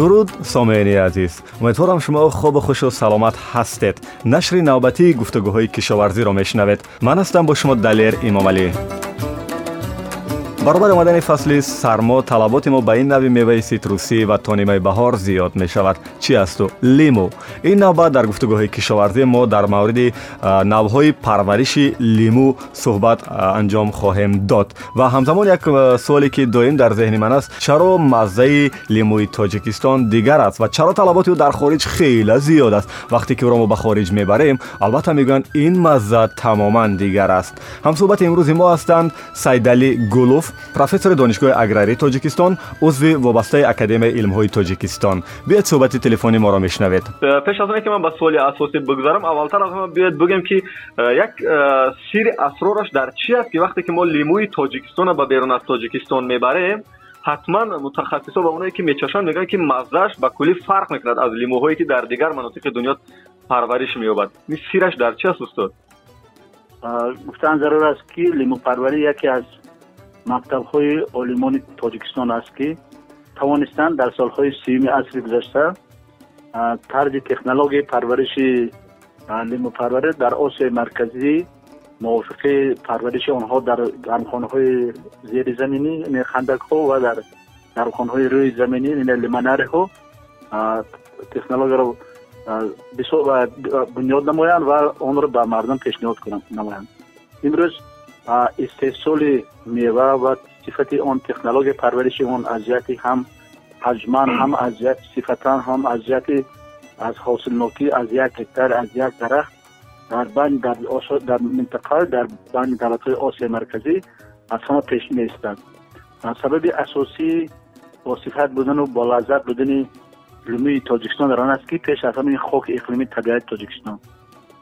дуруд сомеъини азиз. Умедворам шумо хубу хушу саломат ҳастед. Нашри навбатии гуфтугӯҳои кишоварзиро мешунавед ман ҳастам бо шумо далер имомалӣ баробари омадани фасли сармо талаботи мо ба ин нави меваи ситрусӣ ва то нимаи баҳор зиёд мешавад. Чи асту? Лиму ин навбат дар гуфтугӯҳои кишоварзӣ мо дар мавриди навъҳои парвариши лиму суҳбат анҷом хоҳем дод. Ва ҳамзамон як суоле ки доим дар зеҳни ман аст чаро маззаи лимуи тоҷикистон дигар аст ва чаро талаботи ӯ дар хориҷ хела зиёд аст. Вақте ки ӯро мо ба хориҷ мебарем албатта мегӯянд ин мазза тамоман дигар аст. Ҳамсуҳбати имрӯзи мо ҳастанд сайдалӣ гулуф профессори донишгоҳи аграрии тоҷикистон узви вобастаи академияи илмҳои тоҷикистон биёед суҳбати телефони моро мешунавед пеш аз оне ки ман ба суоли асосӣ бигзарам аввалтар аз ҳама биёед бигӯем ки як сири асрораш дар чи аст ки вақте ки мо лимӯи тоҷикистонро ба берун аз тоҷикистон мебарем ҳатман мутахассисо ва оное ки мечашанд мегӯянд ки маззааш ба куллӣ фарқ мекунад аз лимӯҳое ки дар дигар манотиқи дунё парвариш меёбад ин сираш дар чи аст устод гуфтан зарур аст ки лимӯпарварӣ яке аз мактабҳои олимони тоҷикистон аст ки тавонистанд дар солҳои сиюми асри гузашта тарзи технологияи парвариши лимупарварӣ дар осияи марказӣ мувофиқи парвариши онҳо дар гармхонаҳои зеризаминӣ хандакҳо ва дар гармхонаҳои рӯи заминӣ лиманариҳо технологияро бунёд намоянд ва онро ба мардум пешниҳод намоянд. Имрӯз استحصال میوه و صفت اون تکنولوژی پرورش اون از هم حجمان هم از صفتان هم از از حاصل نوکی از یک هکتار از یک درخت در بند در, در منطقه در بند دولت آسیا مرکزی از همه پیش نیستند سبب اساسی با صفت بودن و با لذت بودن لومی تاجکستان در آن است که پیش از همه خاک اقلیمی طبیعت تاجکستان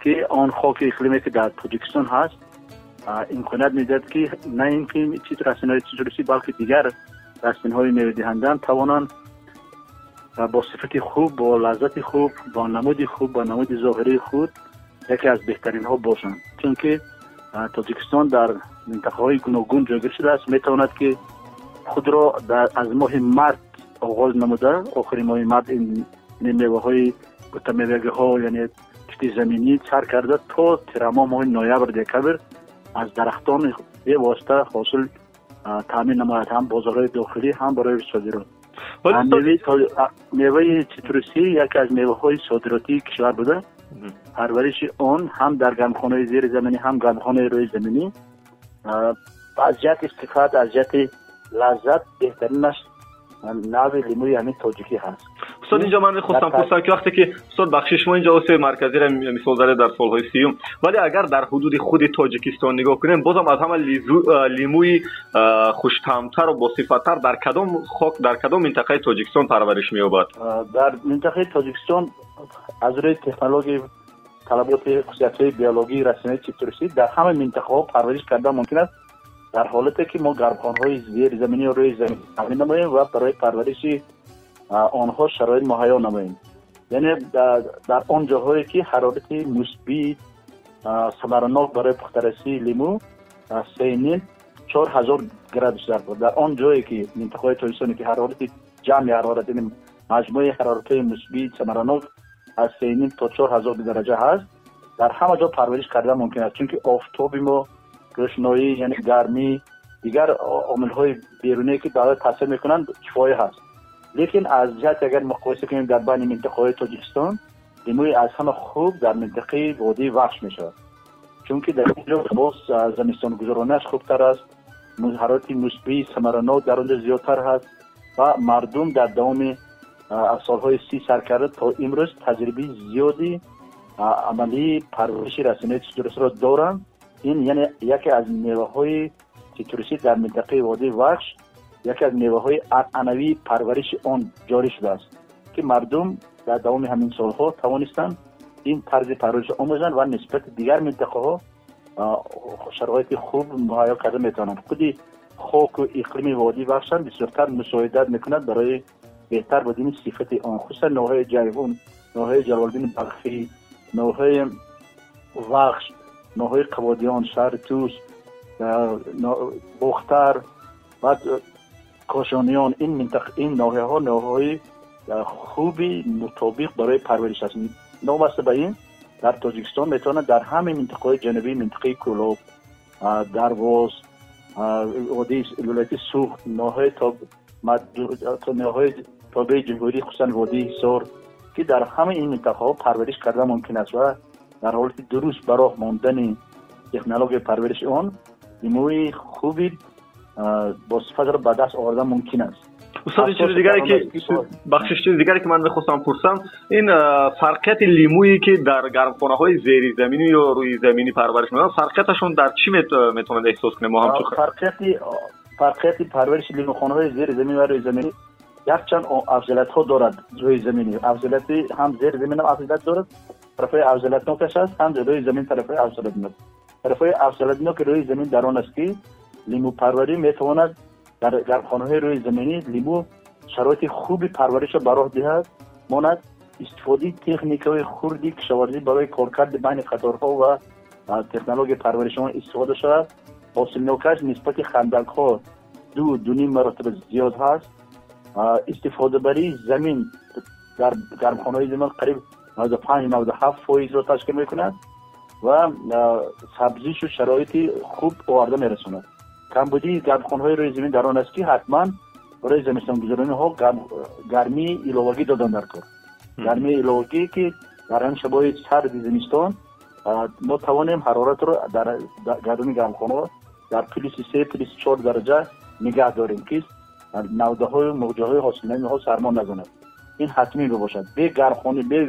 که آن خاک اقلیمی که در تاجکستان هست امکانات می‌داد که نه اینکه چیز رسانه های تجارتی بلکه دیگر رسانه های میوه دهندان توانند با صفت خوب با لذت خوب با نمود خوب با نمود ظاهری خود یکی از بهترین ها باشند. چون که تاجیکستان در منطقه های گوناگون جایگیر شده است. می‌تواند که خود را در از ماه مرد آغاز نموده. آخر ماه مرد این میوه های بوتا ها یعنی, یعنی چیز زمینی چر کرده تا ترما ماه نویبر دکبر از درختان به واسطه حاصل تامین نماید هم بازارهای داخلی هم برای صادرات. میوه چیتروسی یکی از میوه های صادراتی کشور بوده. پرورش آن هم در گمخانه زیر زمینی هم گمخانه روی زمینی. از جهت استفاده از جهت لذت بهترین است. نوع لیموی یعنی همین تاجیکی هست. Устод инҷо ман мехостам пурсам ки вақте ки устод бахши шумо инҷо осиёи марказиро мисол заред дар солҳои сиюм. Вале агар дар ҳудуди худи тоҷикистон нигоҳ кунем бозам аз ҳама лимӯи хуштамтару босифаттар дар кадом хок дар кадом минтақаи тоҷикистон парвариш меёбад. Дар минтақаи тоҷикистон аз рӯи технологияи талаботи хусусиятҳои биологии расинаи цитрусӣ дар ҳама минтақаҳо парвариш кардан мумкин аст дар ҳолате ки мо гармхонаҳои зерзаминӣ рӯи замин таъмин намоем ва барои парвариши онҳо шароит муҳайё намоем. Яъне дар он ҷоҳое ки ҳарорати мусбии самаранок барои пухтарасии лимӯ сенин чор ҳазор градус дар он ҷое ки минтақаҳои тоҷикистоне ки ҳарорати ҷамъи ҳарорат яъне маҷмӯи ҳароратҳои мусбии самаранок аз сенин то чор ҳазор дараҷа ҳаст дар ҳама ҷо парвариш кардан мумкин аст. Чунки офтоби мо рӯшноӣ яъне гармӣ дигар омилҳои беруние ки ба таъсир мекунанд кифоя ҳаст لیکن از جهت اگر مقایسه کنیم در بین منطقه های تاجیکستان لیموی از همه خوب در منطقه وادی وحش می شود چون که در اینجا باز زمستان گذرانش خوبتر است مظهرات نسبی سمرانو در آنجا زیادتر هست و مردم در دوام از سالهای سی سر کرده تا امروز تجربه زیادی عملی پرورش رسانه سیتروس را دارند این یعنی یکی از میوه های سیتروسی در منطقه وادی وحش. یکی از میوه های عنعنوی پرورش آن جاری شده است که مردم در دوام همین سالها توانستند این طرز پرورش آموزن و نسبت دیگر منطقه ها شرایط خوب مهیا کرده می‌توانند. خودی خاک و اقلیم وادی بخشن بسیارتر مساعدت می‌کند برای بهتر بودن صفت آن. خصوصا نوهای جیهون نوهای جلالدین بلخی نوهای وخش نوهای قبادیان شهر توس بختر و کاشانیان این منطقه این ناحیه ها ناحیه خوبی مطابق برای پرورش است. نامسته به این در تاجیکستان می‌تونه در همه منطقه های جنوبی منطقه کلوب درواز عادی ولایت سوخ ناحیه تا ناحیه تابع جمهوری خصوصا وادی سور که در همه این منطقه ها پرورش کرده ممکن است و در حالت درست براه ماندن تکنولوژی پرورش آن نموی خوبی با صفت را به دست آوردن ممکن است. استاد چیز دیگری که بخشش چیز دیگری که من می‌خواستم پرسم این فرقیت لیمویی که در گرمخانه های زیری زمینی یا روی زمینی پرورش می‌کنن فرقیتشون در چی می‌تونند احساس کنیم ما هم فرقیت فرقیت پرورش لیموخانه های زیر زمین و روی زمینی یک چند افضلیت ها دارد روی زمینی. افضلیت هم زیر زمین هم افضلیت دارد طرف افضلیت نوکش است هم روی زمین طرف افضلیت نوک طرف افضلیت نوک روی زمین در آن است که لیمو پروری می‌تواند در گرمخانه روی زمینی لیمو شرایط خوبی پرورش براه دهد. ماند استفاده تکنیک های خوردی کشاورزی برای کارکرد بین قطارها و تکنولوژی پرورش استفاده شود. حاصل نوکش نسبت خندق ها دو دو نیم مرتبه زیاد هست. استفاده بری زمین در گرمخانه زمین قریب 95 97 فایز را تشکیل می‌کند و سبزیش و شرایط خوب آورده میرسوند камбудии гамхонҳои рӯи зимин дар он аст ки ҳатман барои зимистонгузарониҳо гармии иловагӣ додан дар кор. Гармии иловагӣ ки дар ҳамин шабои сарди зимистон мо тавонем ҳароратро дар гаруни гамхонаҳо дар плюси се плюси чор дараҷа нигаҳ дорем ки навдаҳои мӯҷаҳои ҳосилнаиҳо сармо назанад ин ҳатмӣ мебошад. Бе гармхонӣ бе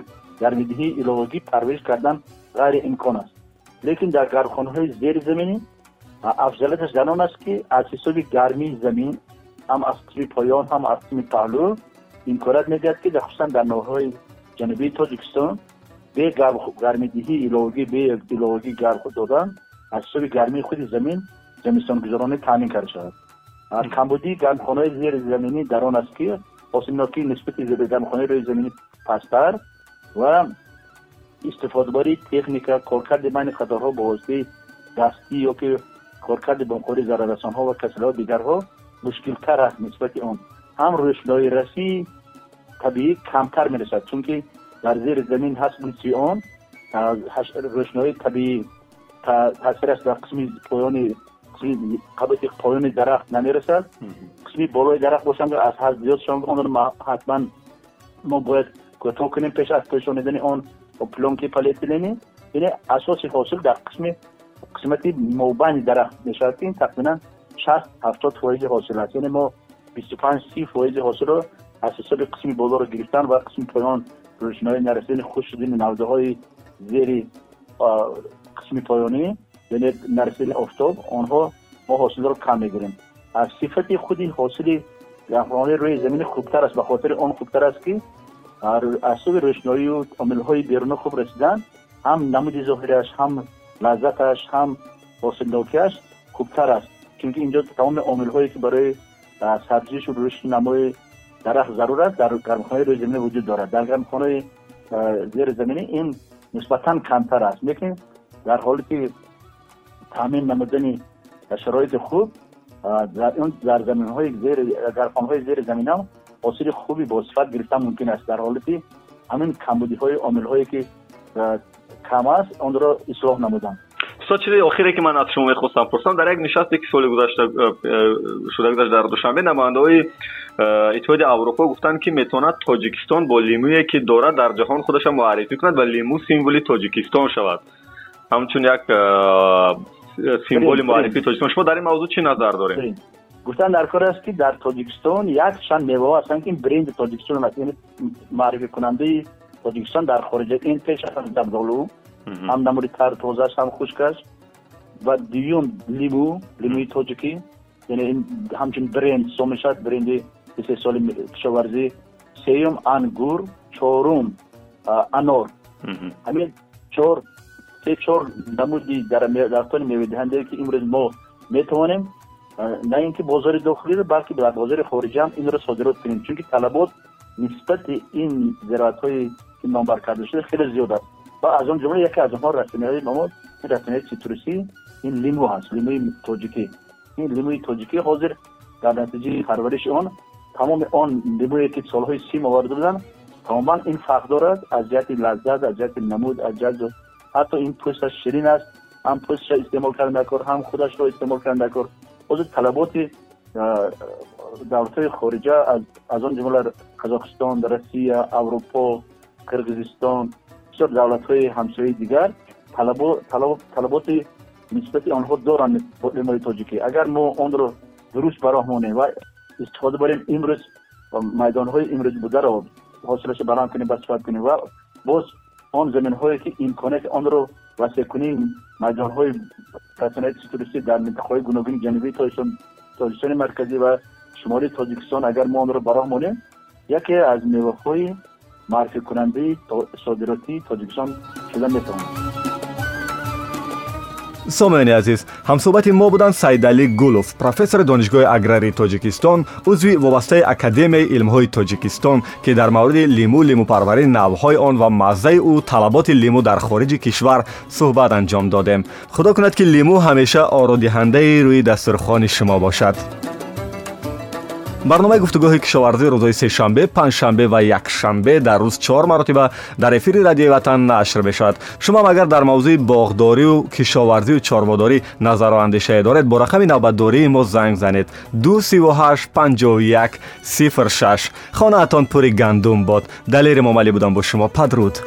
гармидиҳии иловагӣ парвариш кардан ғайриимкон аст. Лекин дар гармхонаҳои зеризаминӣ افضلیتش در آن است که از حساب گرمی زمین هم از قسم پایان هم از قسم پهلو. این کارت می‌دهد که خصوصا در نوهای جنوبی تاجیکستان به گرمیدهی ایلوگی به ایلوگی گرم دادن از حساب گرمی خود زمین زمستان گذرانه تامین کرده شود. کمبودی گرمخانه زیر زمینی در آن است که حاصلناکی نسبت زیر گرمخانه روی زمینی پستر و استفاده باری تکنیک کارکرد بین خطرها واسطه دستی یا که کارکرد بمخوری ضررسان ها و کسل دیگر ها مشکل تر است نسبت اون. هم روشنایی رسی طبیعی کمتر می رسد چون که در زیر زمین هست بلیسی اون روشنایی طبیعی تاثیر است در قسمی پایان قبط پایان درخت نمی رسد قسمی بالای درخت باشم از حد زیاد شما اون رو حتما ما باید کوتاه کنیم پیش از پشانیدن اون و پلونکی پلیتیلینی یعنی اساس حاصل در قسم قسمتی موبین درخت نشستیم تقریبا 60 70 فایز حاصل است. یعنی ما 25 30 فایز حاصل رو از حساب قسم بالا رو گرفتن و قسم پایان روشنایی نرسیدن خوش شدن نوده های زیر قسم پایانی یعنی نرسیدن افتاب آنها ما حاصل رو کم می‌گیریم. از صفت خودی حاصل گهوانه روی زمین خوبتر است به خاطر آن خوبتر است که از روشنایی و عامل های بیرون خوب رسیدن هم نمود ظاهرش هم لذتش هم حاصلناکیش خوبتر است. چون اینجا تمام عامل هایی که برای سبزیش و رشد نمای درخت ضرور است در گرمخانه روی زمین وجود دارد. در گرمخانه زیر زمینی این نسبتا کمتر است. لیکن در حالی که تامین نمودن شرایط خوب در اون در زمین های زیر گرمخانه های زیر زمین هم حاصل خوبی با صفت گرفتن ممکن است. در حالی که همین کمبودی های عامل هایی که است آن را اصلاح نمودم. استاد چیز آخری که من از شما می‌خواستم پرسم در یک نشستی که سال گذشته شده گذشته در دوشنبه نماینده های اتحاد اروپا گفتن که می‌تواند تاجیکستان با لیمویی که دارد در جهان خودش معرفی کند و لیمو سیمبولی تاجیکستان شود. همچون یک سیمبولی معرفی تاجیکستان شما در این موضوع چی نظر دارید گفتن در کار است که در تاجیکستان یک چند میوه هستن که برند تاجیکستان یعنی معرفی کننده تاجیکستان در خارج این پیش از دبدالو هم نموری تر توزش هم خوشکش و دیوم لیمو لیموی تاجیکی یعنی همچون برند سومشت برند سه سال کشاورزی. سیوم انگور چهارم انار. همین چهار سه چهار نمودی در در میوه دهنده که امروز ما می‌توانیم نه اینکه بازار داخلی رو بلکه در بازار خارجی هم این رو صادرات کنیم. چون که طلبات نسبت این زراعت های که ва аз он ҷумла яке аз онҳо расмиҳои мамо ин расмиҳои ситрусӣ ин лимӯ ҳаст лимӯи тоҷикӣ. Ин лимӯи тоҷикӣ ҳозир дар натиҷаи парвариши он тамоми он лимӯе ки солҳои сим оварда буданд тамоман ин фарқ дорад аз ҷиҳати лаззат аз ҷиҳати намуд аз ҷиҳати ҳатто ин пӯсташ ширин аст ҳам пӯстша истеъмол кардан дар кор ҳам худашро истеъмол кардан дар кор. Ҳозир талаботи давлатҳои хориҷа аз он ҷумла қазоқистон россия аврупо қирғизистон بسیار دولت های همسایه دیگر طلبات نسبت آنها دارند علمای تاجیکی. اگر ما آن را درست براهمانیم و استفاده بریم امروز و میدان های امروز بوده را حاصلش برام کنیم بسفت کنیم و باز آن زمین هایی که امکانات آن رو وسیع کنیم میدان های رسانه توریستی در منطقه های گناگین جنوبی تاجستان مرکزی و شمالی تاجیکستان اگر ما آن رو براه مانیم یکی از میوه меваҳои маърификунандаи содиротии тоҷикистон шуда метавонад сомиёни азиз ҳамсӯҳбати мо буданд саидалӣ гулов профессори донишгоҳи аграрии тоҷикистон узви вобастаи академияи илмҳои тоҷикистон ки дар мавриди лимӯ лимӯпарварӣ навъҳои он ва маззаи ӯ талаботи лимӯ дар хориҷи кишвар суҳбат анҷом додем худо кунад ки лимӯ ҳамеша орудиҳандаи рӯи дастурхони шумо бошад Барномаи гуфтугоҳи кишоварзӣ рӯзҳои сешанбе панҷшанбе ва якшанбе дар рӯз чор маротиба дар эфири радиои ватан нашр мешавад. Шумоам агар дар мавзӯи боғдорию кишоварзию чорводорӣ назару андешае доред бо рақами навбатдории мо занг занед. 2385106 хонаатон пури гандум бод. Далери момалӣ будам бо шумо. Падруд